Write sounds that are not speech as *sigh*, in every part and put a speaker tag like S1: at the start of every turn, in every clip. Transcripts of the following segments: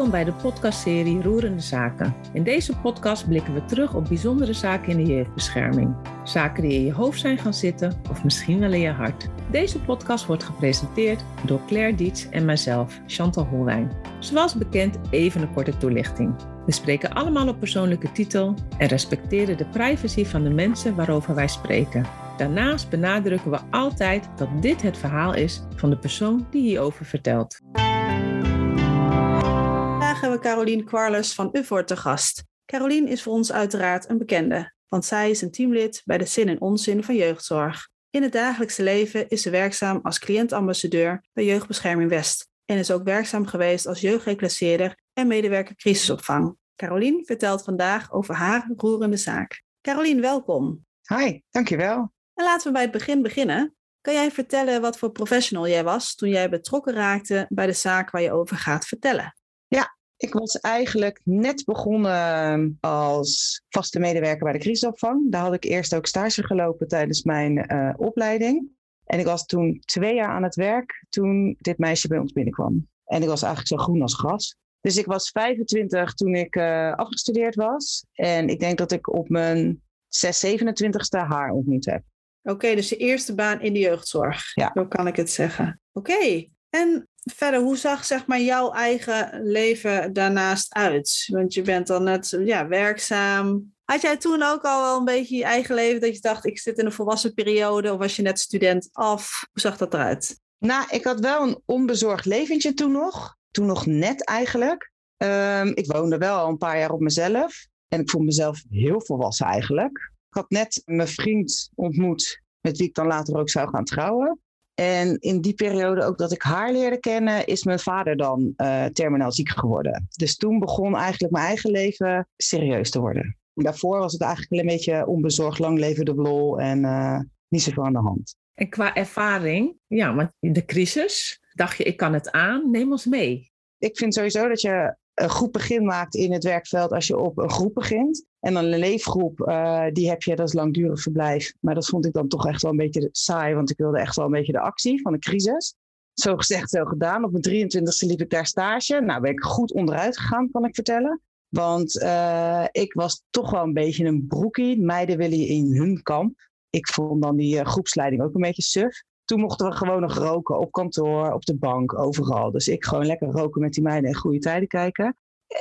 S1: Welkom bij de podcastserie Roerende Zaken. In deze podcast blikken we terug op bijzondere zaken in de jeugdbescherming. Zaken die in je hoofd zijn gaan zitten of misschien wel in je hart. Deze podcast wordt gepresenteerd door Claire Dietz en mijzelf, Chantal Holwijn. Zoals bekend even een korte toelichting. We spreken allemaal op persoonlijke titel en respecteren de privacy van de mensen waarover wij spreken. Daarnaast benadrukken we altijd dat dit het verhaal is van de persoon die hierover vertelt
S2: hebben we Carolien Kwarles van UVOR te gast. Carolien is voor ons uiteraard een bekende, want zij is een teamlid bij de Zin en Onzin van Jeugdzorg. In het dagelijkse leven is ze werkzaam als cliëntambassadeur bij Jeugdbescherming West en is ook werkzaam geweest als jeugdreclasseerder en medewerker crisisopvang. Carolien vertelt vandaag over haar roerende zaak. Carolien, welkom.
S3: Hi, dankjewel.
S2: En laten we bij het begin beginnen. Kan jij vertellen wat voor professional jij was toen jij betrokken raakte bij de zaak waar je over gaat vertellen?
S3: Ja, ik was eigenlijk net begonnen als vaste medewerker bij de crisisopvang. Daar had ik eerst ook stage gelopen tijdens mijn uh, opleiding. En ik was toen twee jaar aan het werk toen dit meisje bij ons binnenkwam. En ik was eigenlijk zo groen als gras. Dus ik was 25 toen ik uh, afgestudeerd was. En ik denk dat ik op mijn 6, 27ste haar ontmoet heb.
S2: Oké, dus je eerste baan in de jeugdzorg. Ja. Zo kan ik het zeggen. Oké, en verder, hoe zag zeg maar, jouw eigen leven daarnaast uit? Want je bent dan net ja, werkzaam. Had jij toen ook al wel een beetje je eigen leven dat je dacht, ik zit in een volwassen periode? Of was je net student af? Hoe zag dat eruit?
S3: Nou, ik had wel een onbezorgd leventje toen nog. Toen nog net eigenlijk. Um, ik woonde wel al een paar jaar op mezelf. En ik vond mezelf heel volwassen eigenlijk. Ik had net mijn vriend ontmoet, met wie ik dan later ook zou gaan trouwen. En in die periode ook dat ik haar leerde kennen, is mijn vader dan uh, terminaal ziek geworden. Dus toen begon eigenlijk mijn eigen leven serieus te worden. Daarvoor was het eigenlijk een beetje onbezorgd, lang leven de lol en uh, niet zoveel aan de hand.
S1: En qua ervaring, ja, want de crisis, dacht je ik kan het aan, neem ons mee.
S3: Ik vind sowieso dat je een goed begin maakt in het werkveld als je op een groep begint. En dan een leefgroep, uh, die heb je, dat is langdurig verblijf. Maar dat vond ik dan toch echt wel een beetje saai, want ik wilde echt wel een beetje de actie van de crisis. Zo gezegd, zo gedaan. Op mijn 23e liep ik daar stage. Nou ben ik goed onderuit gegaan, kan ik vertellen. Want uh, ik was toch wel een beetje een broekie. Meiden willen je in hun kamp. Ik vond dan die uh, groepsleiding ook een beetje suf. Toen mochten we gewoon nog roken op kantoor, op de bank, overal. Dus ik gewoon lekker roken met die meiden en goede tijden kijken.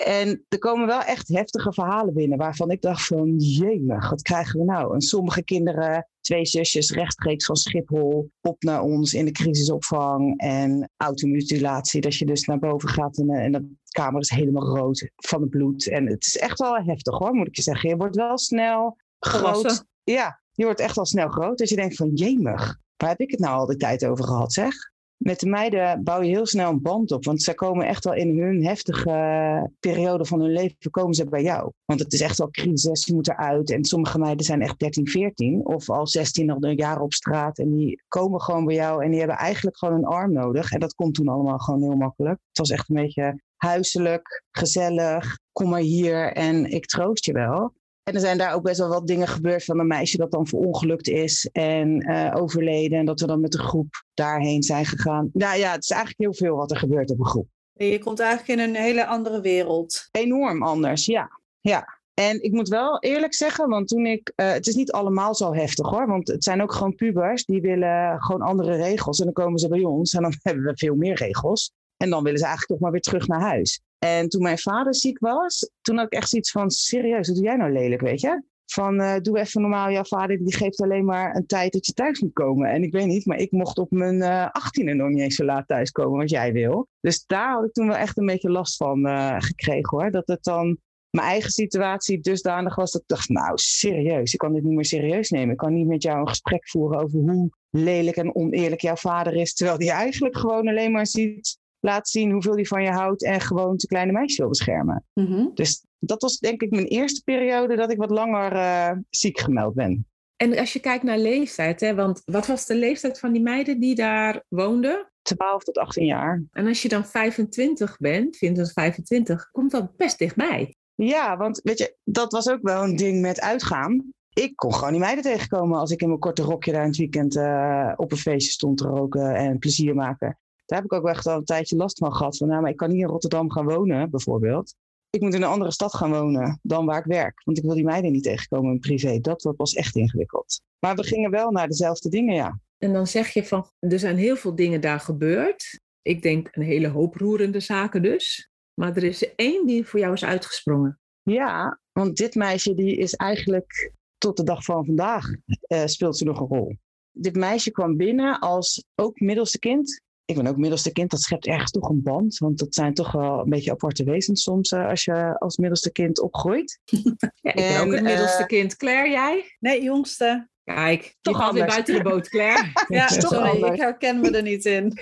S3: En er komen wel echt heftige verhalen binnen waarvan ik dacht van jemig, wat krijgen we nou? En sommige kinderen, twee zusjes rechtstreeks van Schiphol op naar ons in de crisisopvang en automutilatie, dat je dus naar boven gaat en, en de kamer is helemaal rood van het bloed. En het is echt wel heftig hoor, moet ik je zeggen. Je wordt wel snel groot. Ja, je wordt echt al snel groot. Dus je denkt van jemig, waar heb ik het nou al die tijd over gehad zeg? met de meiden bouw je heel snel een band op. Want zij komen echt wel in hun heftige periode van hun leven komen ze bij jou. Want het is echt wel crisis, je moet eruit. En sommige meiden zijn echt 13, 14 of al 16 al een jaar op straat. En die komen gewoon bij jou en die hebben eigenlijk gewoon een arm nodig. En dat komt toen allemaal gewoon heel makkelijk. Het was echt een beetje huiselijk, gezellig. Kom maar hier en ik troost je wel. En er zijn daar ook best wel wat dingen gebeurd van een meisje dat dan verongelukt is en uh, overleden. En dat we dan met de groep daarheen zijn gegaan. Nou ja, het is eigenlijk heel veel wat er gebeurt op een groep.
S2: Je komt eigenlijk in een hele andere wereld.
S3: Enorm anders, ja. ja. En ik moet wel eerlijk zeggen, want toen ik. Uh, het is niet allemaal zo heftig hoor. Want het zijn ook gewoon pubers die willen gewoon andere regels. En dan komen ze bij ons en dan *laughs* hebben we veel meer regels. En dan willen ze eigenlijk toch maar weer terug naar huis. En toen mijn vader ziek was, toen had ik echt zoiets van, serieus, wat doe jij nou lelijk, weet je? Van, uh, doe even normaal, jouw vader die geeft alleen maar een tijd dat je thuis moet komen. En ik weet niet, maar ik mocht op mijn uh, achttiende nog niet eens zo laat thuiskomen wat jij wil. Dus daar had ik toen wel echt een beetje last van uh, gekregen hoor. Dat het dan mijn eigen situatie dusdanig was dat ik dacht, nou serieus, ik kan dit niet meer serieus nemen. Ik kan niet met jou een gesprek voeren over hoe lelijk en oneerlijk jouw vader is. Terwijl die eigenlijk gewoon alleen maar ziet laat zien hoeveel hij van je houdt en gewoon de kleine meisje wil beschermen. Mhm. Dus dat was denk ik mijn eerste periode dat ik wat langer uh, ziek gemeld ben.
S1: En als je kijkt naar leeftijd, hè, want wat was de leeftijd van die meiden die daar woonden?
S3: 12 tot 18 jaar.
S1: En als je dan 25 bent, 20 25, komt dat best dichtbij.
S3: Ja, want weet je, dat was ook wel een ding met uitgaan. Ik kon gewoon die meiden tegenkomen als ik in mijn korte rokje daar in het weekend uh, op een feestje stond te roken en plezier maken. Daar heb ik ook echt al een tijdje last van gehad. Van, nou, maar ik kan niet in Rotterdam gaan wonen, bijvoorbeeld. Ik moet in een andere stad gaan wonen dan waar ik werk. Want ik wil die meiden niet tegenkomen in privé. Dat was echt ingewikkeld. Maar we gingen wel naar dezelfde dingen, ja.
S1: En dan zeg je van, er zijn heel veel dingen daar gebeurd. Ik denk een hele hoop roerende zaken dus. Maar er is één die voor jou is uitgesprongen.
S3: Ja, want dit meisje die is eigenlijk tot de dag van vandaag uh, speelt ze nog een rol. Dit meisje kwam binnen als ook middelste kind. Ik ben ook middelste kind, dat schept ergens toch een band. Want dat zijn toch wel een beetje aparte wezens soms uh, als je als middelste kind opgroeit. *laughs*
S1: ja, ik ben en, ook het middelste uh, kind. Claire, jij?
S2: Nee, jongste.
S1: Kijk, toch je gaat weer buiten de boot, Claire. *laughs*
S2: ja, sorry, ik herken me er niet in.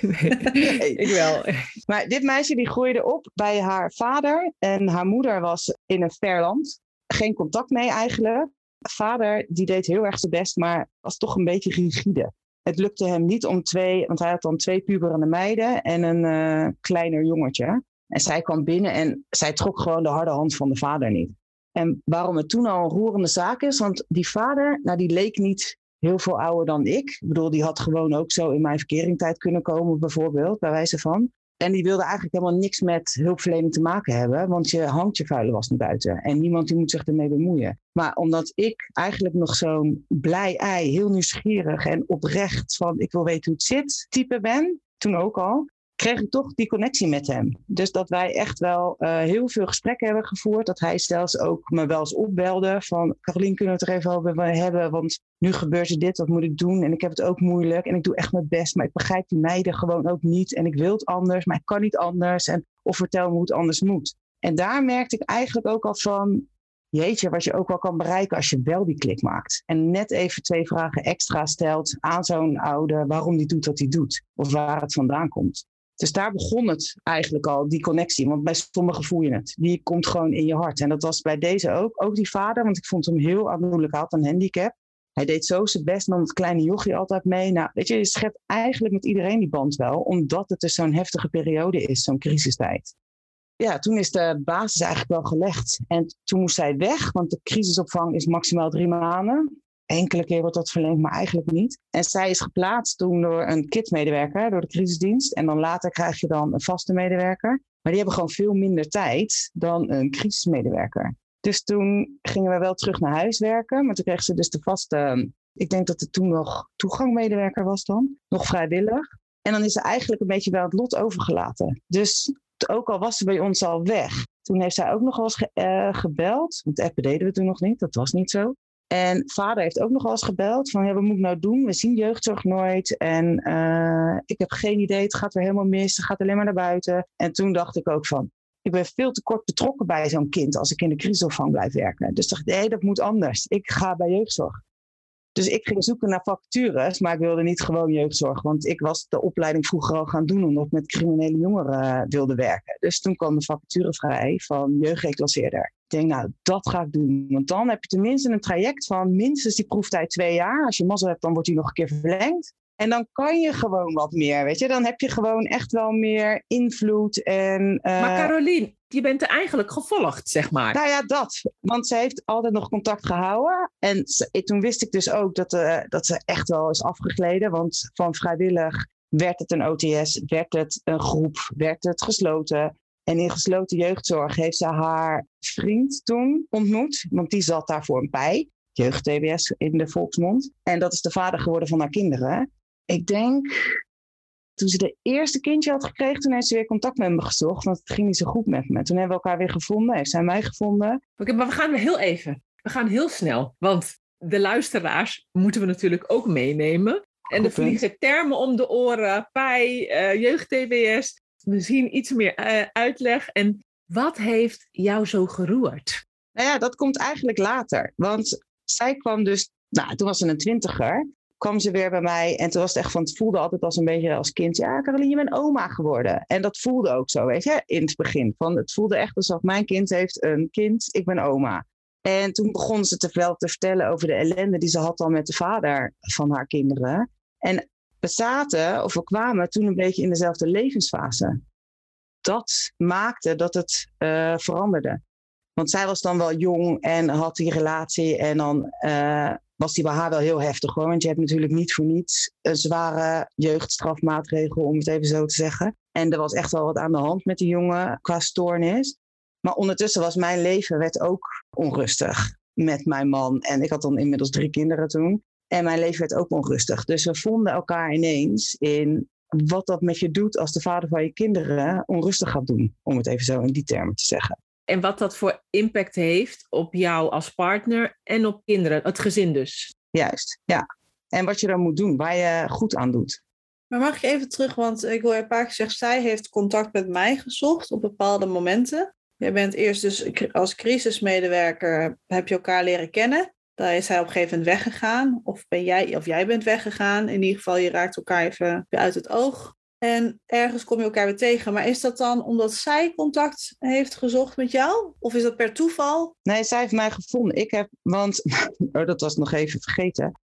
S1: nee, ik wel. *laughs*
S3: Maar dit meisje die groeide op bij haar vader. En haar moeder was in een ver land. Geen contact mee eigenlijk. Vader die deed heel erg zijn best, maar was toch een beetje rigide. Het lukte hem niet om twee, want hij had dan twee puberende meiden en een uh, kleiner jongetje. En zij kwam binnen en zij trok gewoon de harde hand van de vader niet. En waarom het toen al een roerende zaak is, want die vader, nou die leek niet heel veel ouder dan ik. Ik bedoel, die had gewoon ook zo in mijn verkeringtijd kunnen komen, bijvoorbeeld, bij wijze van. En die wilde eigenlijk helemaal niks met hulpverlening te maken hebben, want je hangt je vuile was niet buiten. En niemand die moet zich ermee bemoeien. Maar omdat ik eigenlijk nog zo'n blij ei, heel nieuwsgierig en oprecht van ik wil weten hoe het zit, type ben, toen ook al, kreeg ik toch die connectie met hem. Dus dat wij echt wel uh, heel veel gesprekken hebben gevoerd. Dat hij zelfs ook me wel eens opbelde van... Carolien, kunnen we het er even over hebben? Want nu gebeurt er dit, wat moet ik doen? En ik heb het ook moeilijk en ik doe echt mijn best. Maar ik begrijp die meiden gewoon ook niet. En ik wil het anders, maar ik kan niet anders. En, of vertel me hoe het anders moet. En daar merkte ik eigenlijk ook al van... Jeetje, wat je ook wel kan bereiken als je wel die klik maakt. En net even twee vragen extra stelt aan zo'n ouder waarom die doet wat hij doet. Of waar het vandaan komt. Dus daar begon het eigenlijk al, die connectie. Want bij sommigen voel je het. Die komt gewoon in je hart. En dat was bij deze ook. Ook die vader, want ik vond hem heel aandoenlijk. Hij had een handicap. Hij deed zo zijn best, nam het kleine jochie altijd mee. Nou, weet je, je schept eigenlijk met iedereen die band wel. Omdat het dus zo'n heftige periode is, zo'n crisistijd. Ja, toen is de basis eigenlijk wel gelegd. En toen moest zij weg, want de crisisopvang is maximaal drie maanden. Enkele keer wordt dat verlengd, maar eigenlijk niet. En zij is geplaatst toen door een KIT-medewerker, door de crisisdienst. En dan later krijg je dan een vaste medewerker. Maar die hebben gewoon veel minder tijd dan een crisismedewerker. Dus toen gingen we wel terug naar huis werken. Maar toen kreeg ze dus de vaste, ik denk dat het toen nog toegangmedewerker was dan, nog vrijwillig. En dan is ze eigenlijk een beetje wel het lot overgelaten. Dus ook al was ze bij ons al weg, toen heeft zij ook nog wel eens ge uh, gebeld. Want appen deden we toen nog niet, dat was niet zo. En vader heeft ook nog wel eens gebeld van, ja, wat moet ik nou doen? We zien jeugdzorg nooit en uh, ik heb geen idee, het gaat weer helemaal mis, het gaat alleen maar naar buiten. En toen dacht ik ook van, ik ben veel te kort betrokken bij zo'n kind als ik in de crisisopvang blijf werken. Dus dacht ik, dat moet anders. Ik ga bij jeugdzorg. Dus ik ging zoeken naar vacatures, maar ik wilde niet gewoon jeugdzorg. Want ik was de opleiding vroeger al gaan doen omdat ik met criminele jongeren uh, wilde werken. Dus toen kwam de vacature vrij van jeugdreclasseerder. Ik denk, nou, dat ga ik doen. Want dan heb je tenminste een traject van minstens die proeftijd twee jaar. Als je mazzel hebt, dan wordt die nog een keer verlengd. En dan kan je gewoon wat meer, weet je. Dan heb je gewoon echt wel meer invloed. En, uh...
S1: Maar Carolien, je bent er eigenlijk gevolgd, zeg maar.
S3: Nou ja, dat. Want ze heeft altijd nog contact gehouden. En ze, toen wist ik dus ook dat, uh, dat ze echt wel is afgegleden. Want van vrijwillig werd het een OTS, werd het een groep, werd het gesloten. En in gesloten jeugdzorg heeft ze haar vriend toen ontmoet, want die zat daar voor een pij. Jeugd-TBS in de volksmond. En dat is de vader geworden van haar kinderen. Ik denk, toen ze de eerste kindje had gekregen, toen heeft ze weer contact met me gezocht. Want het ging niet zo goed met me. Toen hebben we elkaar weer gevonden, heeft zij mij gevonden.
S1: Oké, maar we gaan heel even. We gaan heel snel. Want de luisteraars moeten we natuurlijk ook meenemen. En er vliegen termen om de oren, pij, uh, jeugd-TBS misschien iets meer uh, uitleg. En wat heeft jou zo geroerd?
S3: Nou ja, dat komt eigenlijk later. Want zij kwam dus, nou, toen was ze een twintiger, kwam ze weer bij mij. En toen was het echt van, het voelde altijd als een beetje als kind. Ja, Caroline, je bent oma geworden. En dat voelde ook zo, weet je, in het begin. Van, het voelde echt alsof mijn kind heeft een kind, ik ben oma. En toen begon ze te veel te vertellen over de ellende die ze had al met de vader van haar kinderen. En we zaten, of we kwamen toen een beetje in dezelfde levensfase. Dat maakte dat het uh, veranderde. Want zij was dan wel jong en had die relatie. En dan uh, was die bij haar wel heel heftig hoor. Want je hebt natuurlijk niet voor niets een zware jeugdstrafmaatregel, om het even zo te zeggen. En er was echt wel wat aan de hand met die jongen qua stoornis. Maar ondertussen was mijn leven werd ook onrustig met mijn man. En ik had dan inmiddels drie kinderen toen. En mijn leven werd ook onrustig. Dus we vonden elkaar ineens in wat dat met je doet als de vader van je kinderen onrustig gaat doen. Om het even zo in die termen te zeggen.
S1: En wat dat voor impact heeft op jou als partner en op kinderen, het gezin dus.
S3: Juist, ja. En wat je dan moet doen, waar je goed aan doet.
S2: Maar mag ik even terug, want ik hoor een paar keer zeggen, zij heeft contact met mij gezocht op bepaalde momenten. Jij bent eerst dus als crisismedewerker, heb je elkaar leren kennen. Daar is hij op een gegeven moment weggegaan. Of, ben jij, of jij bent weggegaan. In ieder geval, je raakt elkaar even uit het oog. En ergens kom je elkaar weer tegen. Maar is dat dan omdat zij contact heeft gezocht met jou? Of is dat per toeval?
S3: Nee, zij heeft mij gevonden. Ik heb, want, *laughs* oh, dat was nog even vergeten.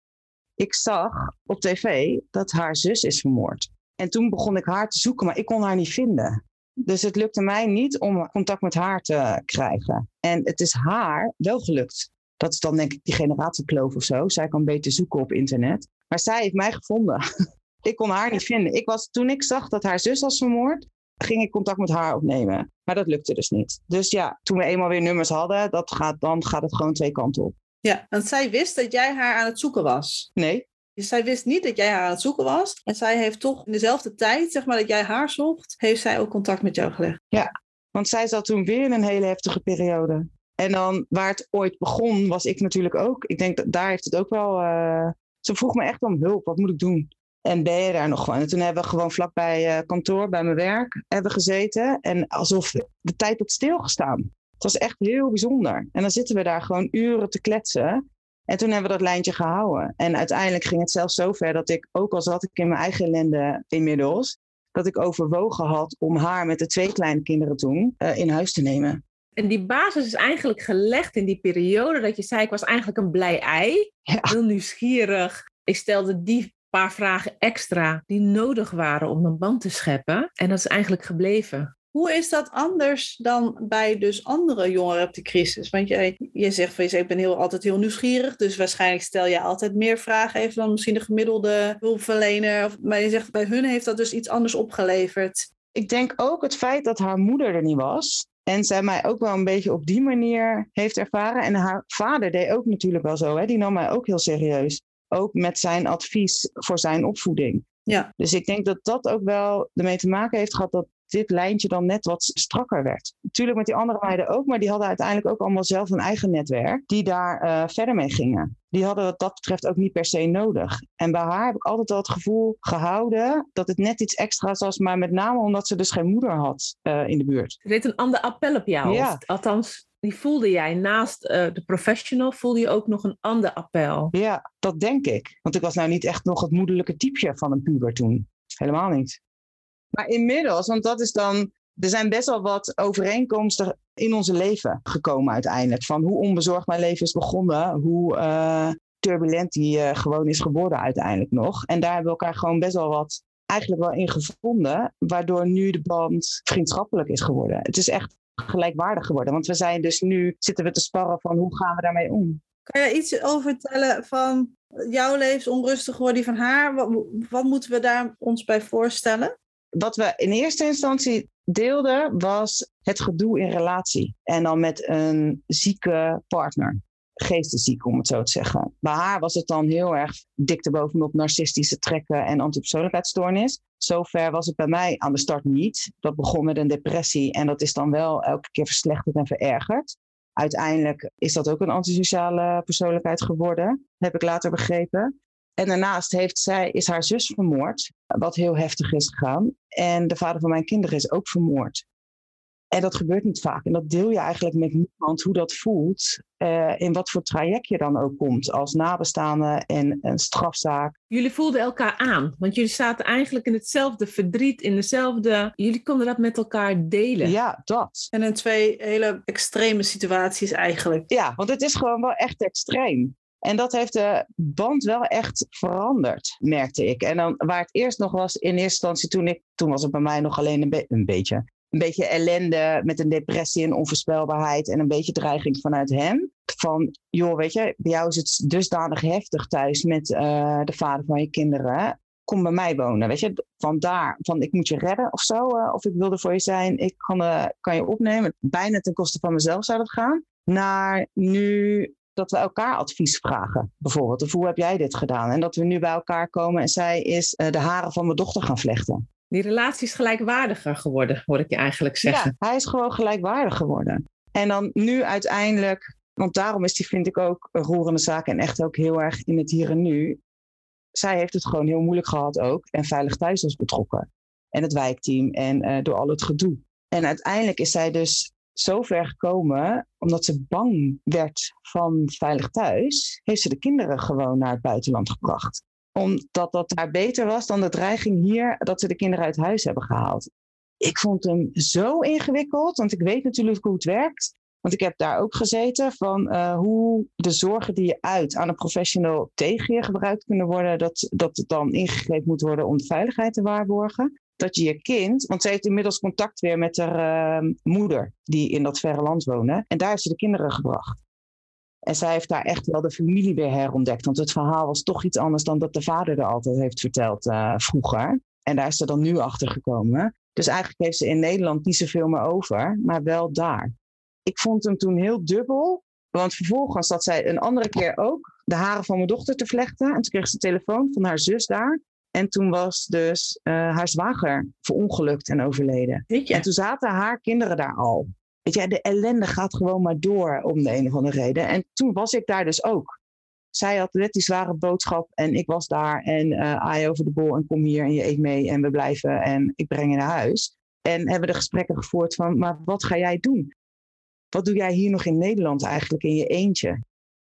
S3: Ik zag op tv dat haar zus is vermoord. En toen begon ik haar te zoeken, maar ik kon haar niet vinden. Dus het lukte mij niet om contact met haar te krijgen. En het is haar wel gelukt. Dat is dan denk ik die generatiekloof of zo. Zij kan beter zoeken op internet. Maar zij heeft mij gevonden. *laughs* ik kon haar niet vinden. Ik was, toen ik zag dat haar zus was vermoord, ging ik contact met haar opnemen. Maar dat lukte dus niet. Dus ja, toen we eenmaal weer nummers hadden, dat gaat, dan gaat het gewoon twee kanten op.
S2: Ja, want zij wist dat jij haar aan het zoeken was.
S3: Nee.
S2: Dus zij wist niet dat jij haar aan het zoeken was. En zij heeft toch in dezelfde tijd, zeg maar, dat jij haar zocht, heeft zij ook contact met jou gelegd.
S3: Ja, want zij zat toen weer in een hele heftige periode. En dan waar het ooit begon, was ik natuurlijk ook. Ik denk dat daar heeft het ook wel. Uh... Ze vroeg me echt om hulp. Wat moet ik doen? En ben je daar nog gewoon? En toen hebben we gewoon vlakbij uh, kantoor, bij mijn werk, hebben gezeten. En alsof de tijd had stilgestaan. Het was echt heel bijzonder. En dan zitten we daar gewoon uren te kletsen. En toen hebben we dat lijntje gehouden. En uiteindelijk ging het zelfs zo ver dat ik, ook al zat ik in mijn eigen ellende inmiddels, dat ik overwogen had om haar met de twee kleine kinderen toen uh, in huis te nemen.
S1: En die basis is eigenlijk gelegd in die periode dat je zei, ik was eigenlijk een blij ei, ja. heel nieuwsgierig. Ik stelde die paar vragen extra die nodig waren om een band te scheppen. En dat is eigenlijk gebleven.
S2: Hoe is dat anders dan bij dus andere jongeren op de crisis? Want je, je zegt van je ik ben heel, altijd heel nieuwsgierig, dus waarschijnlijk stel je altijd meer vragen even dan misschien de gemiddelde hulpverlener. Maar je zegt bij hun heeft dat dus iets anders opgeleverd.
S3: Ik denk ook het feit dat haar moeder er niet was. En zij mij ook wel een beetje op die manier heeft ervaren. En haar vader deed ook natuurlijk wel zo. Hè? Die nam mij ook heel serieus. Ook met zijn advies voor zijn opvoeding.
S2: Ja.
S3: Dus ik denk dat dat ook wel ermee te maken heeft gehad dat dit lijntje dan net wat strakker werd. Natuurlijk met die andere meiden ook, maar die hadden uiteindelijk ook allemaal zelf een eigen netwerk die daar uh, verder mee gingen. Die hadden wat dat betreft ook niet per se nodig. En bij haar heb ik altijd wel het gevoel gehouden dat het net iets extra's was, maar met name omdat ze dus geen moeder had uh, in de buurt.
S1: Er deed een ander appel op jou.
S3: Ja.
S1: Althans, die voelde jij naast uh, de professional, voelde je ook nog een ander appel.
S3: Ja, dat denk ik. Want ik was nou niet echt nog het moederlijke typeje van een puber toen. Helemaal niet. Maar inmiddels, want dat is dan. Er zijn best wel wat overeenkomsten in onze leven gekomen uiteindelijk. Van hoe onbezorgd mijn leven is begonnen, hoe uh, turbulent die uh, gewoon is geworden uiteindelijk nog. En daar hebben we elkaar gewoon best wel wat eigenlijk wel in gevonden, waardoor nu de band vriendschappelijk is geworden. Het is echt gelijkwaardig geworden, want we zijn dus nu zitten we te sparren van hoe gaan we daarmee om.
S2: Kan je iets over vertellen van jouw leven onrustig geworden, die van haar? Wat, wat moeten we daar ons bij voorstellen?
S3: Wat we in eerste instantie deelden, was het gedoe in relatie. En dan met een zieke partner. Geestesziek, om het zo te zeggen. Bij haar was het dan heel erg dik bovenop narcistische trekken en antipersoonlijkheidsstoornis. Zover was het bij mij aan de start niet. Dat begon met een depressie en dat is dan wel elke keer verslechterd en verergerd. Uiteindelijk is dat ook een antisociale persoonlijkheid geworden, heb ik later begrepen. En daarnaast heeft zij, is haar zus vermoord, wat heel heftig is gegaan. En de vader van mijn kinderen is ook vermoord. En dat gebeurt niet vaak. En dat deel je eigenlijk met niemand hoe dat voelt. Uh, in wat voor traject je dan ook komt als nabestaande en een strafzaak.
S1: Jullie voelden elkaar aan, want jullie zaten eigenlijk in hetzelfde verdriet, in dezelfde. Jullie konden dat met elkaar delen.
S3: Ja, dat.
S2: En in twee hele extreme situaties eigenlijk.
S3: Ja, want het is gewoon wel echt extreem. En dat heeft de band wel echt veranderd, merkte ik. En dan waar het eerst nog was, in eerste instantie toen ik, toen was het bij mij nog alleen een, be een beetje, een beetje ellende met een depressie en onvoorspelbaarheid en een beetje dreiging vanuit hem. van, joh, weet je, bij jou is het dusdanig heftig thuis met uh, de vader van je kinderen. Kom bij mij wonen, weet je. Van daar, van ik moet je redden of zo. Uh, of ik wil er voor je zijn, ik kan, uh, kan je opnemen. Bijna ten koste van mezelf zou dat gaan. Naar nu dat we elkaar advies vragen, bijvoorbeeld. Of hoe heb jij dit gedaan? En dat we nu bij elkaar komen en zij is de haren van mijn dochter gaan vlechten.
S1: Die relatie is gelijkwaardiger geworden, hoor ik je eigenlijk zeggen.
S3: Ja, hij is gewoon gelijkwaardig geworden. En dan nu uiteindelijk want daarom is die, vind ik ook, een roerende zaak en echt ook heel erg in het hier en nu. Zij heeft het gewoon heel moeilijk gehad ook. En Veilig Thuis was betrokken. En het wijkteam en uh, door al het gedoe. En uiteindelijk is zij dus zo ver gekomen, omdat ze bang werd van Veilig Thuis, heeft ze de kinderen gewoon naar het buitenland gebracht. Omdat dat daar beter was dan de dreiging hier, dat ze de kinderen uit huis hebben gehaald. Ik vond hem zo ingewikkeld, want ik weet natuurlijk hoe het werkt. Want ik heb daar ook gezeten van uh, hoe de zorgen die je uit aan een professional tegen je gebruikt kunnen worden, dat, dat het dan ingegrepen moet worden om de veiligheid te waarborgen. Dat je je kind, want ze heeft inmiddels contact weer met haar uh, moeder, die in dat verre land wonen. En daar heeft ze de kinderen gebracht. En zij heeft daar echt wel de familie weer herontdekt. Want het verhaal was toch iets anders dan dat de vader er altijd heeft verteld uh, vroeger. En daar is ze dan nu achter gekomen. Dus eigenlijk heeft ze in Nederland niet zoveel meer over, maar wel daar ik vond hem toen heel dubbel. Want vervolgens zat zij een andere keer ook de haren van mijn dochter te vlechten. En toen kreeg ze de telefoon van haar zus daar. En toen was dus uh, haar zwager verongelukt en overleden. En toen zaten haar kinderen daar al. Weet je, de ellende gaat gewoon maar door om de een of andere reden. En toen was ik daar dus ook. Zij had net die zware boodschap en ik was daar. En uh, aai over de bol en kom hier en je eet mee en we blijven en ik breng je naar huis. En hebben de gesprekken gevoerd van, maar wat ga jij doen? wat doe jij hier nog in Nederland eigenlijk in je eentje?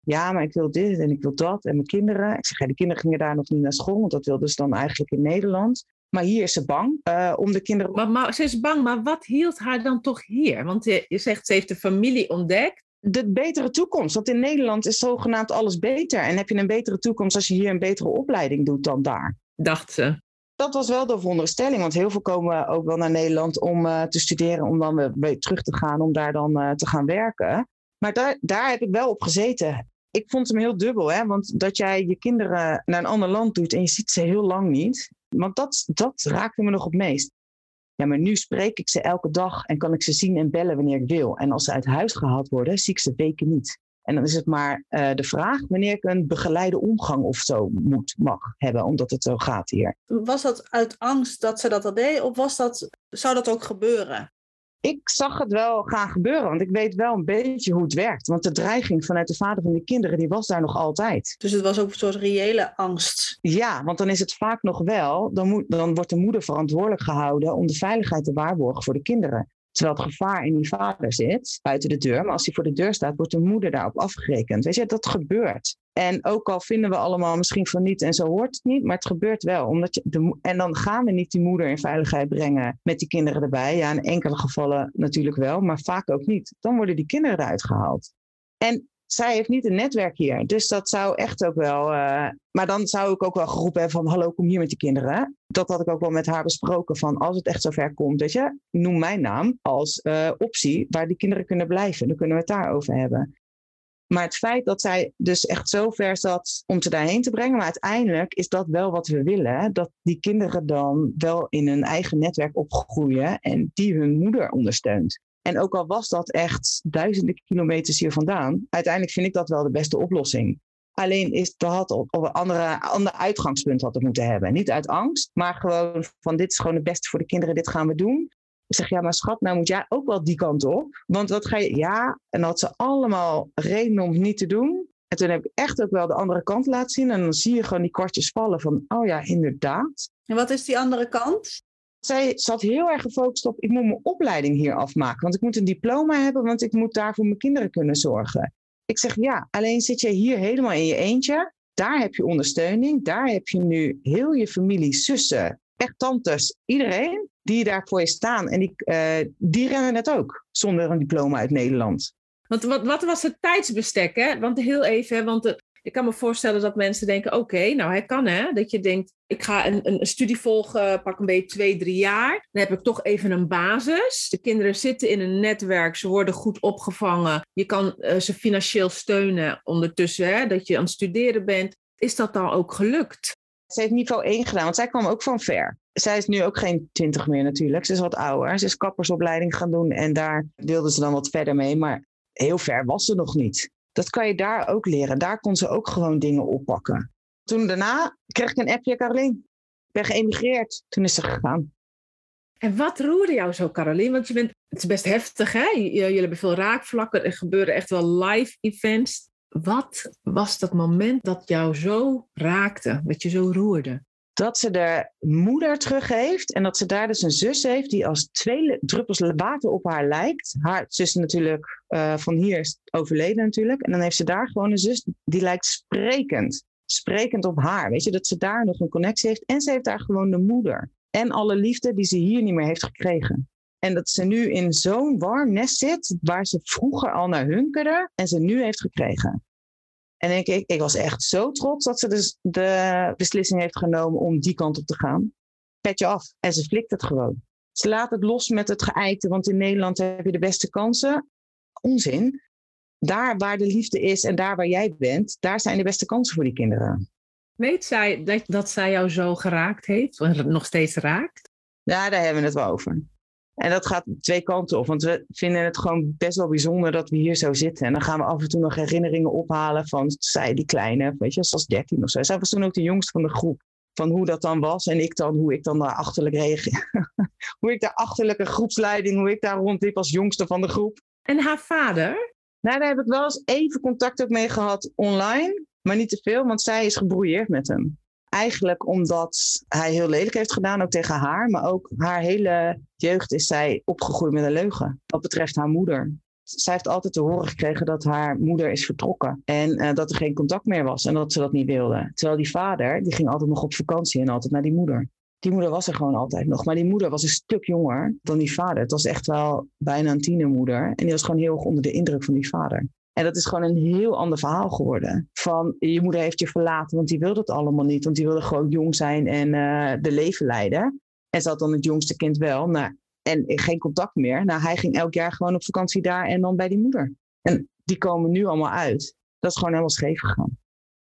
S3: Ja, maar ik wil dit en ik wil dat. En mijn kinderen. Ik zeg, ja, de kinderen gingen daar nog niet naar school, want dat wilden ze dan eigenlijk in Nederland. Maar hier is ze bang uh, om de kinderen.
S1: Maar, maar, ze is bang, maar wat hield haar dan toch hier? Want je, je zegt, ze heeft de familie ontdekt.
S3: De betere toekomst. Want in Nederland is zogenaamd alles beter. En heb je een betere toekomst als je hier een betere opleiding doet dan daar.
S1: Dacht ze
S3: dat was wel de veronderstelling. Want heel veel komen ook wel naar Nederland om uh, te studeren, om dan weer terug te gaan, om daar dan uh, te gaan werken. Maar daar, daar heb ik wel op gezeten. Ik vond hem heel dubbel, hè? want dat jij je kinderen naar een ander land doet en je ziet ze heel lang niet. Want dat, dat raakte me nog het meest. Ja, maar nu spreek ik ze elke dag en kan ik ze zien en bellen wanneer ik wil. En als ze uit huis gehaald worden, zie ik ze weken niet. En dan is het maar uh, de vraag wanneer ik een begeleide omgang of zo moet, mag hebben, omdat het zo gaat hier.
S2: Was dat uit angst dat ze dat al deed, of was dat, zou dat ook gebeuren?
S3: Ik zag het wel gaan gebeuren, want ik weet wel een beetje hoe het werkt. Want de dreiging vanuit de vader van de kinderen, die was daar nog altijd.
S2: Dus het was ook een soort reële angst?
S3: Ja, want dan is het vaak nog wel, dan, moet, dan wordt de moeder verantwoordelijk gehouden om de veiligheid te waarborgen voor de kinderen. Terwijl het gevaar in die vader zit, buiten de deur. Maar als hij voor de deur staat, wordt de moeder daarop afgerekend. Weet je, dat gebeurt. En ook al vinden we allemaal misschien van niet en zo hoort het niet, maar het gebeurt wel. Omdat je de, en dan gaan we niet die moeder in veiligheid brengen met die kinderen erbij. Ja, in enkele gevallen natuurlijk wel, maar vaak ook niet. Dan worden die kinderen eruit gehaald. En zij heeft niet een netwerk hier. Dus dat zou echt ook wel. Uh, maar dan zou ik ook wel geroepen hebben van hallo, kom hier met je kinderen. Dat had ik ook wel met haar besproken van als het echt zover komt, weet je, noem mijn naam als uh, optie waar die kinderen kunnen blijven. Dan kunnen we het daarover hebben. Maar het feit dat zij dus echt zo ver zat om ze daarheen te brengen, maar uiteindelijk is dat wel wat we willen. Dat die kinderen dan wel in een eigen netwerk opgroeien en die hun moeder ondersteunt. En ook al was dat echt duizenden kilometers hier vandaan, uiteindelijk vind ik dat wel de beste oplossing. Alleen is dat op een andere, ander uitgangspunt had moeten hebben. Niet uit angst, maar gewoon van dit is gewoon het beste voor de kinderen, dit gaan we doen. Ik zeg, ja, maar schat, nou moet jij ook wel die kant op. Want wat ga je, ja, en dat had ze allemaal reden om het niet te doen. En toen heb ik echt ook wel de andere kant laten zien. En dan zie je gewoon die kwartjes vallen van, oh ja, inderdaad.
S2: En wat is die andere kant?
S3: zij zat heel erg gefocust op, ik moet mijn opleiding hier afmaken. Want ik moet een diploma hebben, want ik moet daar voor mijn kinderen kunnen zorgen. Ik zeg, ja, alleen zit je hier helemaal in je eentje. Daar heb je ondersteuning. Daar heb je nu heel je familie, zussen, echt tantes, iedereen die daar voor je staan. En die, uh, die rennen het ook, zonder een diploma uit Nederland.
S1: Want wat, wat was het tijdsbestek? Hè? Want heel even, want Ik kan me voorstellen dat mensen denken, oké, nou hij kan hè. Dat je denkt, ik ga een, een studie volgen, pak een beetje twee, drie jaar. Dan heb ik toch even een basis. De kinderen zitten in een netwerk, ze worden goed opgevangen. Je kan uh, ze financieel steunen ondertussen, hè, dat je aan het studeren bent. Is dat dan ook gelukt?
S3: Ze heeft niveau 1 gedaan, want zij kwam ook van ver. Zij is nu ook geen 20 meer natuurlijk. Ze is wat ouder. Ze is kappersopleiding gaan doen en daar wilde ze dan wat verder mee. Maar heel ver was ze nog niet. Dat kan je daar ook leren. Daar kon ze ook gewoon dingen oppakken. Toen daarna kreeg ik een appje, Caroline. Ik ben geëmigreerd. Toen is ze gegaan.
S1: En wat roerde jou zo, Caroline? Want je bent, het is best heftig, hè? Jullie hebben veel raakvlakken. Er gebeuren echt wel live events. Wat was dat moment dat jou zo raakte, dat je zo roerde?
S3: Dat ze de moeder teruggeeft en dat ze daar dus een zus heeft die als twee druppels water op haar lijkt. Haar zus natuurlijk uh, van hier overleden natuurlijk. En dan heeft ze daar gewoon een zus die lijkt sprekend. Sprekend op haar. Weet je, dat ze daar nog een connectie heeft. En ze heeft daar gewoon de moeder. En alle liefde die ze hier niet meer heeft gekregen. En dat ze nu in zo'n warm nest zit, waar ze vroeger al naar hunkerde en ze nu heeft gekregen. En ik, ik, ik was echt zo trots dat ze dus de beslissing heeft genomen om die kant op te gaan. Petje af. En ze flikt het gewoon. Ze laat het los met het geëikte, want in Nederland heb je de beste kansen. Onzin. Daar waar de liefde is en daar waar jij bent, daar zijn de beste kansen voor die kinderen.
S1: Weet zij dat, dat zij jou zo geraakt heeft, of nog steeds raakt?
S3: Ja, daar hebben we het wel over. En dat gaat twee kanten op. Want we vinden het gewoon best wel bijzonder dat we hier zo zitten. En dan gaan we af en toe nog herinneringen ophalen van zij, die kleine, weet je, zoals 13 of zo. Zij was toen ook de jongste van de groep. Van hoe dat dan was. En ik dan, hoe ik dan daar achterlijk reageer. *laughs* hoe ik daar achterlijke groepsleiding, hoe ik daar rondliep als jongste van de groep.
S1: En haar vader?
S3: Nou, daar heb ik wel eens even contact ook mee gehad online. Maar niet te veel, want zij is gebrouilleerd met hem. Eigenlijk omdat hij heel lelijk heeft gedaan, ook tegen haar. Maar ook haar hele jeugd is zij opgegroeid met een leugen. Wat betreft haar moeder. Zij heeft altijd te horen gekregen dat haar moeder is vertrokken. En uh, dat er geen contact meer was en dat ze dat niet wilde. Terwijl die vader, die ging altijd nog op vakantie en altijd naar die moeder. Die moeder was er gewoon altijd nog. Maar die moeder was een stuk jonger dan die vader. Het was echt wel bijna een tienermoeder. En die was gewoon heel erg onder de indruk van die vader. En dat is gewoon een heel ander verhaal geworden. Van je moeder heeft je verlaten, want die wilde het allemaal niet. Want die wilde gewoon jong zijn en uh, de leven leiden. En ze had dan het jongste kind wel. Nou, en geen contact meer. Nou, hij ging elk jaar gewoon op vakantie daar en dan bij die moeder. En die komen nu allemaal uit. Dat is gewoon helemaal scheef gegaan.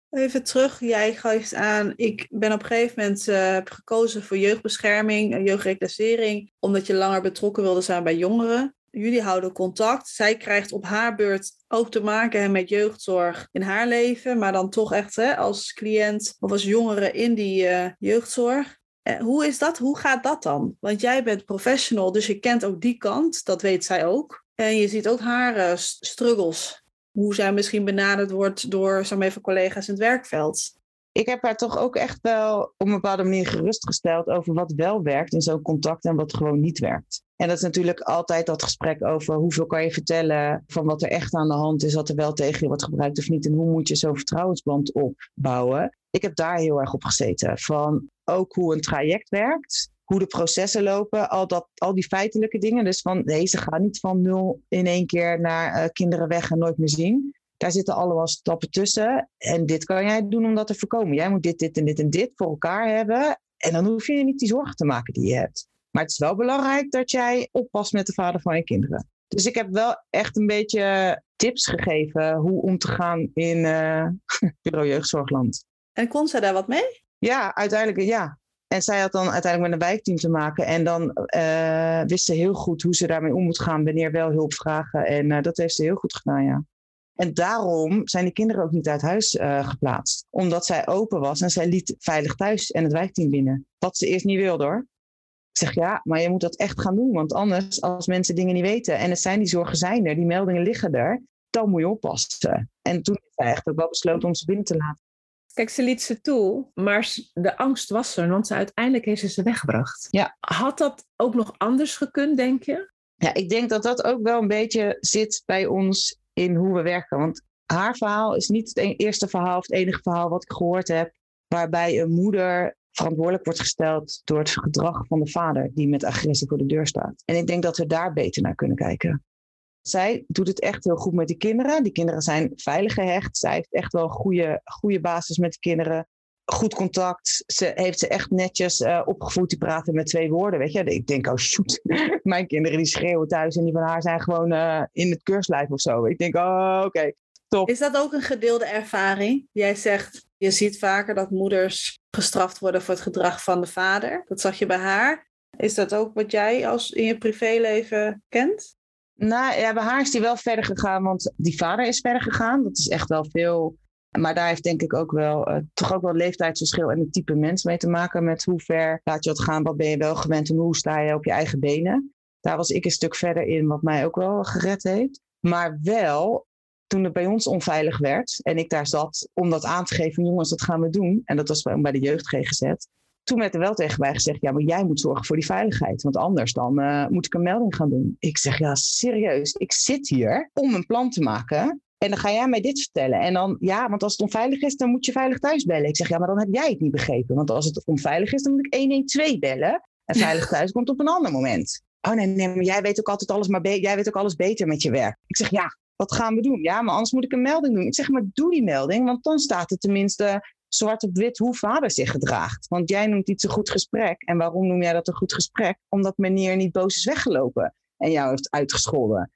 S2: Even terug, jij geeft aan, ik ben op een gegeven moment uh, gekozen voor jeugdbescherming, jeugdreclassering, omdat je langer betrokken wilde zijn bij jongeren jullie houden contact. Zij krijgt op haar beurt ook te maken met jeugdzorg in haar leven, maar dan toch echt hè, als cliënt of als jongere in die uh, jeugdzorg. Uh, hoe is dat? Hoe gaat dat dan? Want jij bent professional, dus je kent ook die kant, dat weet zij ook. En je ziet ook haar uh, struggles. Hoe zij misschien benaderd wordt door, zo even, collega's in het werkveld
S3: ik heb haar toch ook echt wel op een bepaalde manier gerustgesteld over wat wel werkt in zo'n contact en wat gewoon niet werkt. En dat is natuurlijk altijd dat gesprek over hoeveel kan je vertellen van wat er echt aan de hand is, wat er wel tegen je wordt gebruikt of niet en hoe moet je zo'n vertrouwensband opbouwen. Ik heb daar heel erg op gezeten. Van ook hoe een traject werkt, hoe de processen lopen, al, dat, al die feitelijke dingen. Dus van nee, ze gaan niet van nul in één keer naar uh, kinderen weg en nooit meer zien. Daar zitten allemaal stappen tussen. En dit kan jij doen om dat te voorkomen. Jij moet dit, dit en dit en dit voor elkaar hebben. En dan hoef je niet die zorgen te maken die je hebt. Maar het is wel belangrijk dat jij oppast met de vader van je kinderen. Dus ik heb wel echt een beetje tips gegeven hoe om te gaan in uh, *laughs* bureau jeugdzorgland.
S2: En kon zij daar wat mee?
S3: Ja, uiteindelijk ja. En zij had dan uiteindelijk met een wijkteam te maken. En dan uh, wist ze heel goed hoe ze daarmee om moet gaan, wanneer wel hulp vragen. En uh, dat heeft ze heel goed gedaan, ja. En daarom zijn de kinderen ook niet uit huis uh, geplaatst. Omdat zij open was en zij liet veilig thuis en het wijkteam binnen. Wat ze eerst niet wilde hoor. Ik zeg ja, maar je moet dat echt gaan doen. Want anders, als mensen dingen niet weten en het zijn die zorgen zijn er, die meldingen liggen er, dan moet je oppassen. En toen heeft zij echt ook wel besloten om ze binnen te laten.
S1: Kijk, ze liet ze toe, maar de angst was er, want ze uiteindelijk heeft ze ze weggebracht.
S3: Ja.
S1: Had dat ook nog anders gekund, denk je?
S3: Ja, ik denk dat dat ook wel een beetje zit bij ons in hoe we werken. Want haar verhaal is niet het e-, eerste verhaal of het enige verhaal wat ik gehoord heb, waarbij een moeder verantwoordelijk wordt gesteld door het gedrag van de vader die met agressie voor de deur staat. En ik denk dat we daar beter naar kunnen kijken. Zij doet het echt heel goed met die kinderen. Die kinderen zijn veilig gehecht. Zij heeft echt wel een goede, goede basis met de kinderen. Goed contact. Ze heeft ze echt netjes uh, opgevoed. Die praten met twee woorden. Weet je, ik denk, oh shoot. *laughs* Mijn kinderen die schreeuwen thuis en die van haar zijn gewoon uh, in het keurslijf of zo. Ik denk, oh oké, okay, top.
S2: Is dat ook een gedeelde ervaring? Jij zegt, je ziet vaker dat moeders gestraft worden voor het gedrag van de vader. Dat zag je bij haar. Is dat ook wat jij als in je privéleven kent?
S3: Nou ja, bij haar is die wel verder gegaan, want die vader is verder gegaan. Dat is echt wel veel. Maar daar heeft denk ik ook wel uh, toch ook wel leeftijdsverschil en het type mens mee te maken. Met hoe ver laat je het gaan, wat ben je wel gewend en hoe sta je op je eigen benen. Daar was ik een stuk verder in, wat mij ook wel gered heeft. Maar wel, toen het bij ons onveilig werd en ik daar zat om dat aan te geven, jongens, dat gaan we doen. En dat was bij de jeugd GGZ toen werd er wel tegen mij gezegd, ja, maar jij moet zorgen voor die veiligheid. Want anders dan uh, moet ik een melding gaan doen. Ik zeg, ja, serieus, ik zit hier om een plan te maken. En dan ga jij mij dit vertellen. En dan, ja, want als het onveilig is, dan moet je veilig thuis bellen. Ik zeg, ja, maar dan heb jij het niet begrepen. Want als het onveilig is, dan moet ik 112 bellen. En veilig *laughs* thuis komt op een ander moment. Oh nee, nee, maar jij weet ook altijd alles, maar jij weet ook alles beter met je werk. Ik zeg, ja, wat gaan we doen? Ja, maar anders moet ik een melding doen. Ik zeg, maar doe die melding, want dan staat er tenminste zwart op wit hoe vader zich gedraagt. Want jij noemt iets een goed gesprek. En waarom noem jij dat een goed gesprek? Omdat meneer niet boos is weggelopen en jou heeft uitgescholden.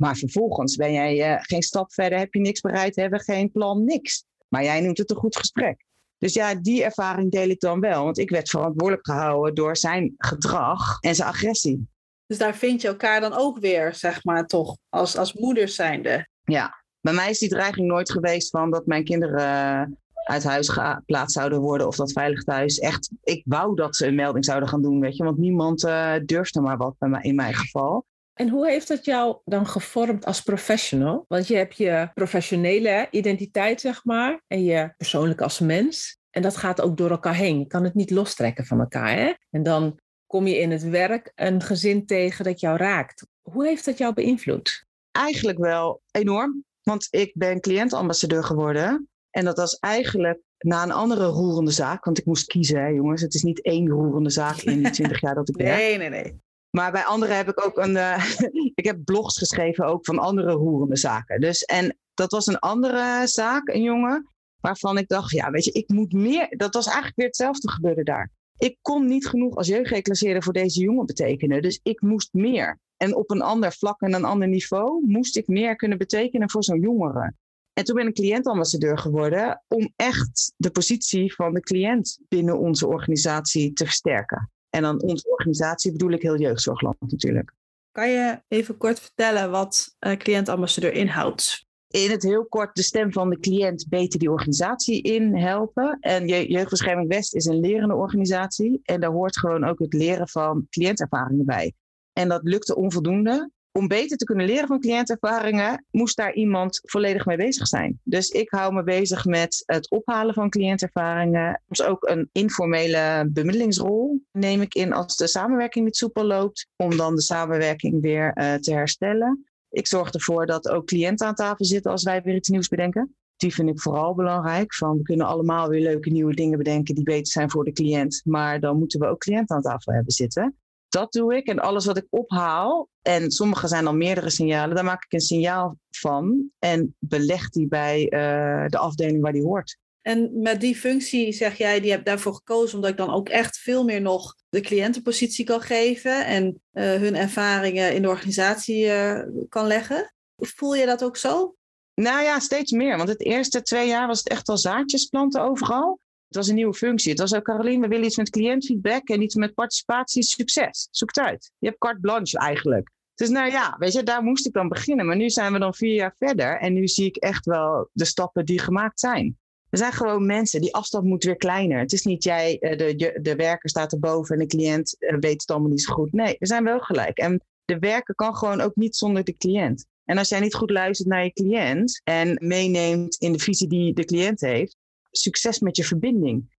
S3: Maar vervolgens ben jij uh, geen stap verder, heb je niks bereid, hebben geen plan, niks. Maar jij noemt het een goed gesprek. Dus ja, die ervaring deel ik dan wel. Want ik werd verantwoordelijk gehouden door zijn gedrag en zijn agressie.
S2: Dus daar vind je elkaar dan ook weer, zeg maar, toch, als, als moeders zijnde.
S3: Ja, bij mij is die dreiging nooit geweest van dat mijn kinderen uit huis geplaatst zouden worden of dat veilig thuis. Echt, ik wou dat ze een melding zouden gaan doen, weet je, want niemand uh, durfde maar wat bij mij, in mijn geval.
S1: En hoe heeft dat jou dan gevormd als professional? Want je hebt je professionele identiteit, zeg maar, en je persoonlijk als mens. En dat gaat ook door elkaar heen. Je kan het niet lostrekken van elkaar. Hè? En dan kom je in het werk een gezin tegen dat jou raakt. Hoe heeft dat jou beïnvloed?
S3: Eigenlijk wel enorm. Want ik ben cliëntambassadeur geworden. En dat was eigenlijk na een andere roerende zaak. Want ik moest kiezen, hè, jongens. Het is niet één roerende zaak in die *laughs* twintig jaar dat ik
S2: werk. Nee, nee, nee.
S3: Maar bij anderen heb ik ook een. Uh, *laughs* ik heb blogs geschreven ook van andere roerende zaken. Dus en dat was een andere zaak, een jongen. Waarvan ik dacht, ja, weet je, ik moet meer. Dat was eigenlijk weer hetzelfde gebeurde daar. Ik kon niet genoeg als jeugdreclasseerder voor deze jongen betekenen. Dus ik moest meer. En op een ander vlak en een ander niveau moest ik meer kunnen betekenen voor zo'n jongere. En toen ben ik cliëntambassadeur geworden om echt de positie van de cliënt binnen onze organisatie te versterken. En dan onze organisatie bedoel ik heel Jeugdzorgland natuurlijk.
S2: Kan je even kort vertellen wat uh, cliëntambassadeur inhoudt?
S3: In het heel kort de stem van de cliënt beter die organisatie in helpen. En Jeugdbescherming West is een lerende organisatie. En daar hoort gewoon ook het leren van cliëntervaringen bij. En dat lukte onvoldoende om beter te kunnen leren van cliëntervaringen, moest daar iemand volledig mee bezig zijn. Dus ik hou me bezig met het ophalen van cliëntervaringen. Soms ook een informele bemiddelingsrol neem ik in als de samenwerking niet soepel loopt, om dan de samenwerking weer uh, te herstellen. Ik zorg ervoor dat ook cliënten aan tafel zitten als wij weer iets nieuws bedenken. Die vind ik vooral belangrijk. Van we kunnen allemaal weer leuke nieuwe dingen bedenken die beter zijn voor de cliënt. Maar dan moeten we ook cliënten aan tafel hebben zitten. Dat doe ik. En alles wat ik ophaal, en sommige zijn dan meerdere signalen, daar maak ik een signaal van en beleg die bij uh, de afdeling waar die hoort.
S2: En met die functie zeg jij, die heb daarvoor gekozen omdat ik dan ook echt veel meer nog de cliëntenpositie kan geven en uh, hun ervaringen in de organisatie uh, kan leggen. Voel je dat ook zo?
S3: Nou ja, steeds meer. Want het eerste twee jaar was het echt al zaadjes planten overal. Het was een nieuwe functie. Het was ook, Caroline, we willen iets met cliëntfeedback en iets met participatie, succes. Zoek het uit. Je hebt carte blanche eigenlijk. Dus nou ja, weet je, daar moest ik dan beginnen. Maar nu zijn we dan vier jaar verder en nu zie ik echt wel de stappen die gemaakt zijn. We zijn gewoon mensen. Die afstand moet weer kleiner. Het is niet jij, eh, de, de werker staat erboven en de cliënt eh, weet het allemaal niet zo goed. Nee, we zijn wel gelijk. En de werker kan gewoon ook niet zonder de cliënt. En als jij niet goed luistert naar je cliënt en meeneemt in de visie die de cliënt heeft, succes met je verbinding.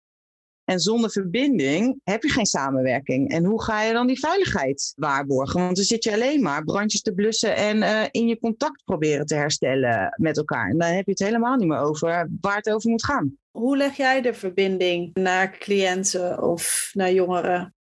S3: En zonder verbinding heb je geen samenwerking. En hoe ga je dan die veiligheid waarborgen? Want dan zit je alleen maar brandjes te blussen en uh, in je contact proberen te herstellen met elkaar. En dan heb je het helemaal niet meer over waar het over moet gaan.
S2: Hoe leg jij de verbinding naar cliënten of naar jongeren?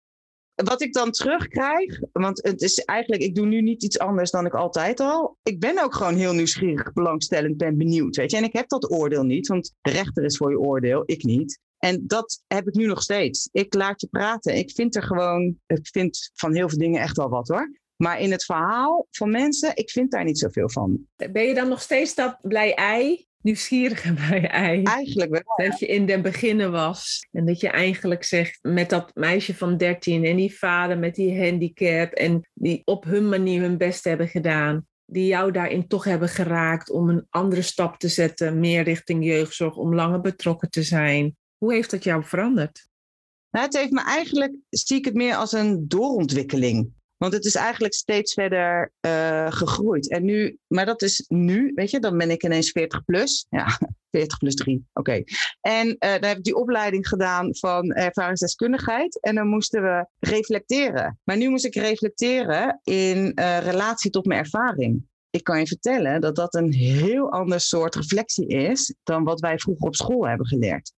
S3: Wat ik dan terugkrijg, want het is eigenlijk, ik doe nu niet iets anders dan ik altijd al. Ik ben ook gewoon heel nieuwsgierig, belangstellend, ben benieuwd, weet je. En ik heb dat oordeel niet, want de rechter is voor je oordeel, ik niet. En dat heb ik nu nog steeds. Ik laat je praten. Ik vind er gewoon, ik vind van heel veel dingen echt wel wat hoor. Maar in het verhaal van mensen, ik vind daar niet zoveel van.
S1: Ben je dan nog steeds dat blij ei? Nieuwsgierige *laughs* blij ei?
S3: Eigenlijk wel.
S1: Dat je in den beginnen was. En dat je eigenlijk zegt met dat meisje van 13 en die vader met die handicap. En die op hun manier hun best hebben gedaan. Die jou daarin toch hebben geraakt om een andere stap te zetten. Meer richting jeugdzorg, om langer betrokken te zijn. Hoe heeft dat jou veranderd?
S3: Nou, het heeft me eigenlijk, zie ik het meer als een doorontwikkeling. Want het is eigenlijk steeds verder uh, gegroeid. En nu, maar dat is nu, weet je, dan ben ik ineens 40 plus. Ja, *laughs* 40 plus 3, oké. En uh, dan heb ik die opleiding gedaan van ervaringsdeskundigheid. En dan moesten we reflecteren. Maar nu moest ik reflecteren in uh, relatie tot mijn ervaring. Ik kan je vertellen dat dat een heel ander soort reflectie is dan wat wij vroeger op school hebben geleerd.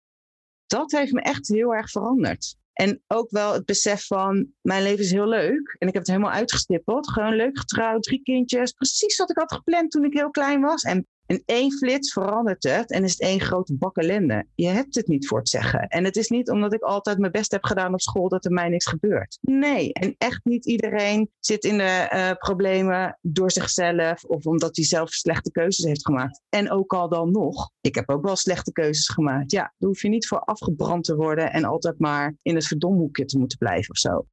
S3: Dat heeft me echt heel erg veranderd. En ook wel het besef van, mijn leven is heel leuk. En ik heb het helemaal uitgestippeld. Gewoon leuk getrouwd, drie kindjes. Precies wat ik had gepland toen ik heel klein was. En in één flits verandert het en is het één grote bak ellende. Je hebt het niet voor het zeggen. En het is niet omdat ik altijd mijn best heb gedaan op school dat er mij niks gebeurt. Nee, en echt niet iedereen zit in de uh, problemen door zichzelf of omdat hij zelf slechte keuzes heeft gemaakt. En ook al dan nog, ik heb ook wel slechte keuzes gemaakt. Ja, daar hoef je niet voor afgebrand te worden en altijd maar in het verdomhoekje te moeten blijven of zo.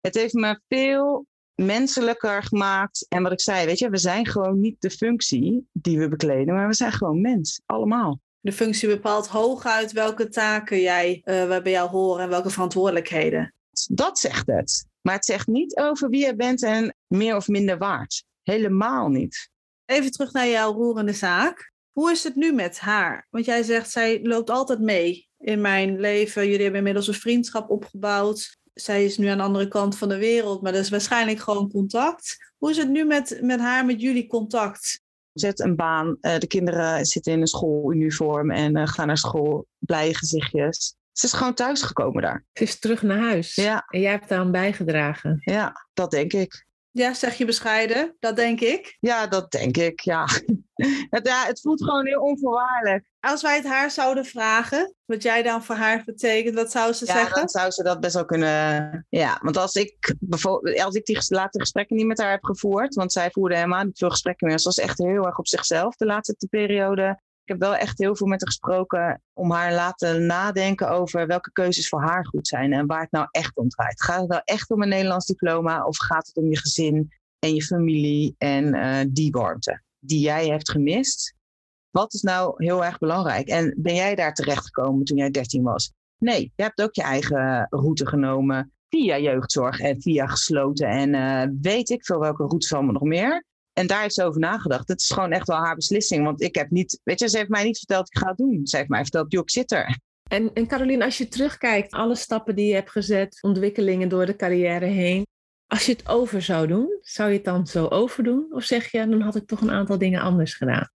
S3: Het heeft me veel menselijker gemaakt. En wat ik zei, weet je, we zijn gewoon niet de functie die we bekleden, maar we zijn gewoon mens, allemaal.
S2: De functie bepaalt hooguit welke taken jij, uh, bij jou horen en welke verantwoordelijkheden.
S3: Dat zegt het. Maar het zegt niet over wie je bent en meer of minder waard. Helemaal niet.
S2: Even terug naar jouw roerende zaak. Hoe is het nu met haar? Want jij zegt, zij loopt altijd mee in mijn leven. Jullie hebben inmiddels een vriendschap opgebouwd zij is nu aan de andere kant van de wereld, maar dat is waarschijnlijk gewoon contact. Hoe is het nu met, met haar, met jullie contact?
S3: Zet een baan, uh, de kinderen zitten in een schooluniform en uh, gaan naar school, blije gezichtjes. Ze is gewoon thuisgekomen daar.
S1: Ze is terug naar huis.
S3: Ja.
S1: En jij hebt daar aan bijgedragen.
S3: Ja, dat denk ik.
S2: Ja, zeg je bescheiden. Dat denk ik.
S3: Ja, dat denk ik, ja. Het, ja. Het voelt gewoon heel onvoorwaardelijk.
S2: Als wij het haar zouden vragen, wat jij dan voor haar betekent, wat zou ze
S3: ja,
S2: zeggen?
S3: dan zou ze dat best wel kunnen... Ja, want als ik, bijvoorbeeld, als ik die laatste gesprekken niet met haar heb gevoerd, want zij voerde helemaal niet veel gesprekken meer. Ze was echt heel erg op zichzelf de laatste periode. Ik heb wel echt heel veel met haar gesproken om haar laten nadenken over welke keuzes voor haar goed zijn en waar het nou echt om draait. Gaat het nou echt om een Nederlands diploma of gaat het om je gezin en je familie en uh, die warmte die jij hebt gemist? Wat is nou heel erg belangrijk? En ben jij daar terechtgekomen toen jij 13 was? Nee, je hebt ook je eigen route genomen via jeugdzorg en via gesloten en uh, weet ik veel welke routes allemaal nog meer. En daar heeft ze over nagedacht. Het is gewoon echt wel haar beslissing. Want ik heb niet, weet je, ze heeft mij niet verteld ik ga doen. Ze heeft mij verteld, joh, ik zit er.
S1: En, en Caroline, als je terugkijkt, alle stappen die je hebt gezet, ontwikkelingen door de carrière heen. Als je het over zou doen, zou je het dan zo overdoen? Of zeg je, dan had ik toch een aantal dingen anders gedaan?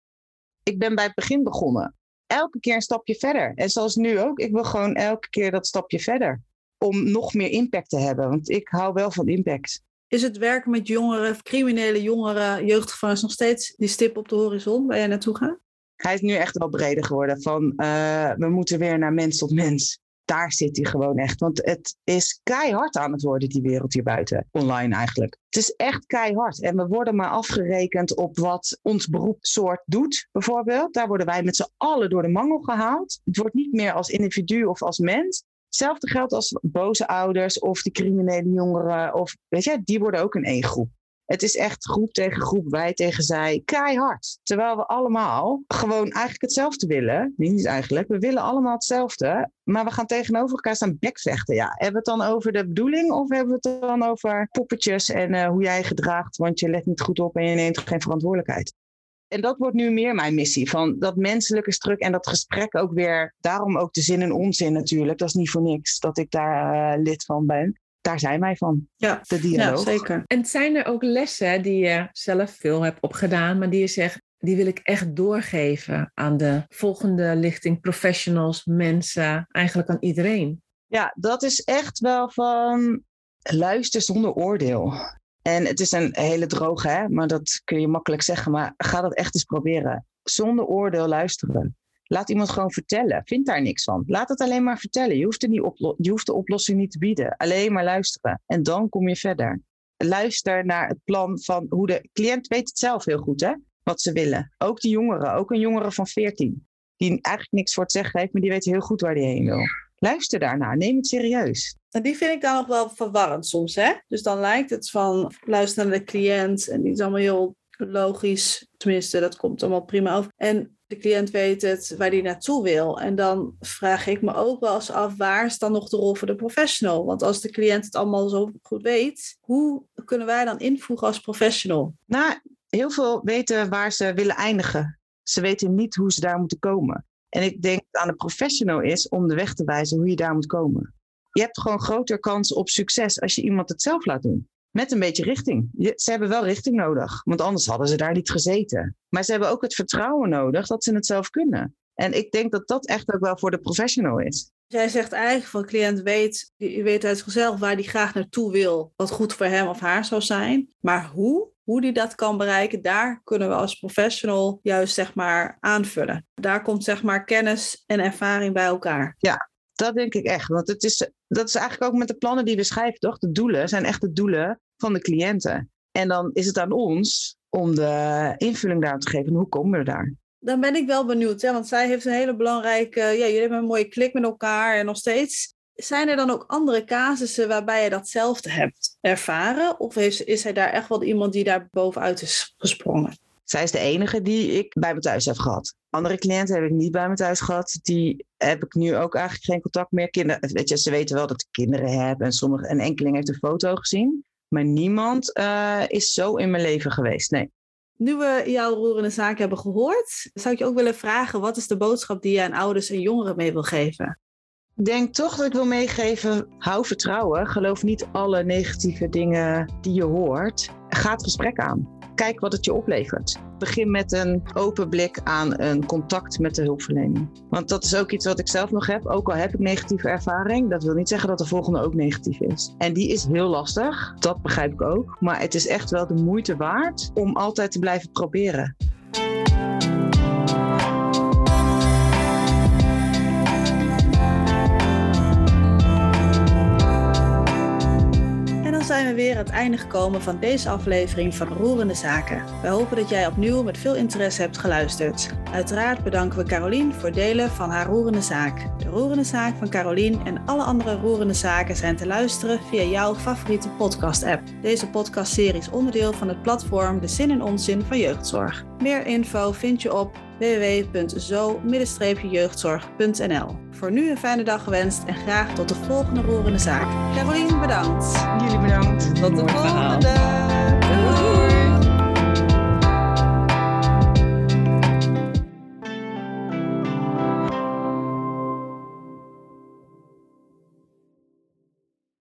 S3: Ik ben bij het begin begonnen. Elke keer een stapje verder. En zoals nu ook, ik wil gewoon elke keer dat stapje verder. Om nog meer impact te hebben. Want ik hou wel van impact.
S2: Is het werken met jongeren, criminele jongeren, jeugdgevangenen nog steeds die stip op de horizon waar jij naartoe gaat?
S3: Hij is nu echt wel breder geworden. Van uh, we moeten weer naar mens tot mens. Daar zit hij gewoon echt. Want het is keihard aan het worden, die wereld hier buiten. Online eigenlijk. Het is echt keihard. En we worden maar afgerekend op wat ons beroepssoort doet, bijvoorbeeld. Daar worden wij met z'n allen door de mangel gehaald. Het wordt niet meer als individu of als mens. Hetzelfde geldt als boze ouders of die criminele jongeren. Of, weet je, die worden ook in één groep. Het is echt groep tegen groep, wij tegen zij, keihard. Terwijl we allemaal gewoon eigenlijk hetzelfde willen. Niet eigenlijk, we willen allemaal hetzelfde. Maar we gaan tegenover elkaar staan bekvechten. Ja, hebben we het dan over de bedoeling of hebben we het dan over poppetjes en uh, hoe jij gedraagt, want je let niet goed op en je neemt geen verantwoordelijkheid? en dat wordt nu meer mijn missie. Van dat menselijke stuk en dat gesprek ook weer. Daarom ook de zin en onzin natuurlijk. Dat is niet voor niks dat ik daar uh, lid van ben. Daar zijn wij van.
S2: Ja,
S3: de dialoog.
S2: Ja, zeker.
S1: En zijn er ook lessen die je zelf veel hebt opgedaan, maar die je zegt, die wil ik echt doorgeven aan de volgende lichting professionals, mensen, eigenlijk aan iedereen?
S3: Ja, dat is echt wel van luister zonder oordeel. En het is een hele droge, hè? maar dat kun je makkelijk zeggen. Maar ga dat echt eens proberen. Zonder oordeel luisteren. Laat iemand gewoon vertellen. Vind daar niks van. Laat het alleen maar vertellen. Je hoeft, niet je hoeft de oplossing niet te bieden. Alleen maar luisteren. En dan kom je verder. Luister naar het plan van hoe de cliënt weet het zelf heel goed, hè? Wat ze willen. Ook die jongeren. Ook een jongere van 14. Die eigenlijk niks voor het zeggen heeft, maar die weet heel goed waar die heen wil. Luister daarnaar. Neem het serieus.
S2: En die vind ik dan nog wel verwarrend soms, hè? Dus dan lijkt het van luisteren naar de cliënt en die is allemaal heel logisch. Tenminste, dat komt allemaal prima over. En de cliënt weet het waar die naartoe wil. En dan vraag ik me ook wel eens af, waar is dan nog de rol voor de professional? Want als de cliënt het allemaal zo goed weet, hoe kunnen wij dan invoegen als professional?
S3: Nou, heel veel weten waar ze willen eindigen. Ze weten niet hoe ze daar moeten komen. En ik denk dat aan de professional is om de weg te wijzen hoe je daar moet komen. Je hebt gewoon groter kans op succes als je iemand het zelf laat doen. Met een beetje richting. ze hebben wel richting nodig, want anders hadden ze daar niet gezeten. Maar ze hebben ook het vertrouwen nodig dat ze het zelf kunnen. En ik denk dat dat echt ook wel voor de professional is.
S2: Jij zegt eigenlijk van de cliënt weet, die weet uit zichzelf waar die graag naartoe wil, wat goed voor hem of haar zou zijn. Maar hoe? Hoe die dat kan bereiken, daar kunnen we als professional juist zeg maar aanvullen. Daar komt zeg maar kennis en ervaring bij elkaar.
S3: Ja, dat denk ik echt. Want het is, dat is eigenlijk ook met de plannen die we schrijven, toch? De doelen zijn echt de doelen van de cliënten. En dan is het aan ons om de invulling daar te geven. Hoe komen we daar?
S2: Dan ben ik wel benieuwd, hè? want zij heeft een hele belangrijke. Ja, jullie hebben een mooie klik met elkaar en nog steeds. Zijn er dan ook andere casussen waarbij je datzelfde hebt ervaren? Of is, is hij daar echt wel iemand die daar bovenuit is gesprongen?
S3: Zij is de enige die ik bij me thuis heb gehad. Andere cliënten heb ik niet bij me thuis gehad. Die heb ik nu ook eigenlijk geen contact meer. Kinderen, weet je, ze weten wel dat ik kinderen heb en sommige, een enkeling heeft een foto gezien. Maar niemand uh, is zo in mijn leven geweest. Nee.
S2: Nu we jouw roerende zaak hebben gehoord, zou ik je ook willen vragen: wat is de boodschap die je aan ouders en jongeren mee wil geven?
S3: Ik denk toch dat ik wil meegeven: hou vertrouwen. Geloof niet alle negatieve dingen die je hoort. Ga het gesprek aan kijk wat het je oplevert. Begin met een open blik aan een contact met de hulpverlening. Want dat is ook iets wat ik zelf nog heb. Ook al heb ik negatieve ervaring, dat wil niet zeggen dat de volgende ook negatief is. En die is heel lastig, dat begrijp ik ook. Maar het is echt wel de moeite waard om altijd te blijven proberen.
S2: We weer aan het einde gekomen van deze aflevering van Roerende Zaken. Wij hopen dat jij opnieuw met veel interesse hebt geluisterd. Uiteraard bedanken we Carolien voor delen van haar roerende zaak. De roerende zaak van Carolien en alle andere roerende zaken zijn te luisteren via jouw favoriete podcast-app. Deze podcastserie is onderdeel van het platform De Zin en Onzin van Jeugdzorg. Meer info vind je op www.zo-jeugdzorg.nl. Voor nu een fijne dag gewenst en graag tot de volgende roerende zaak. Carolien, bedankt.
S3: Jullie bedankt.
S2: Tot de volgende.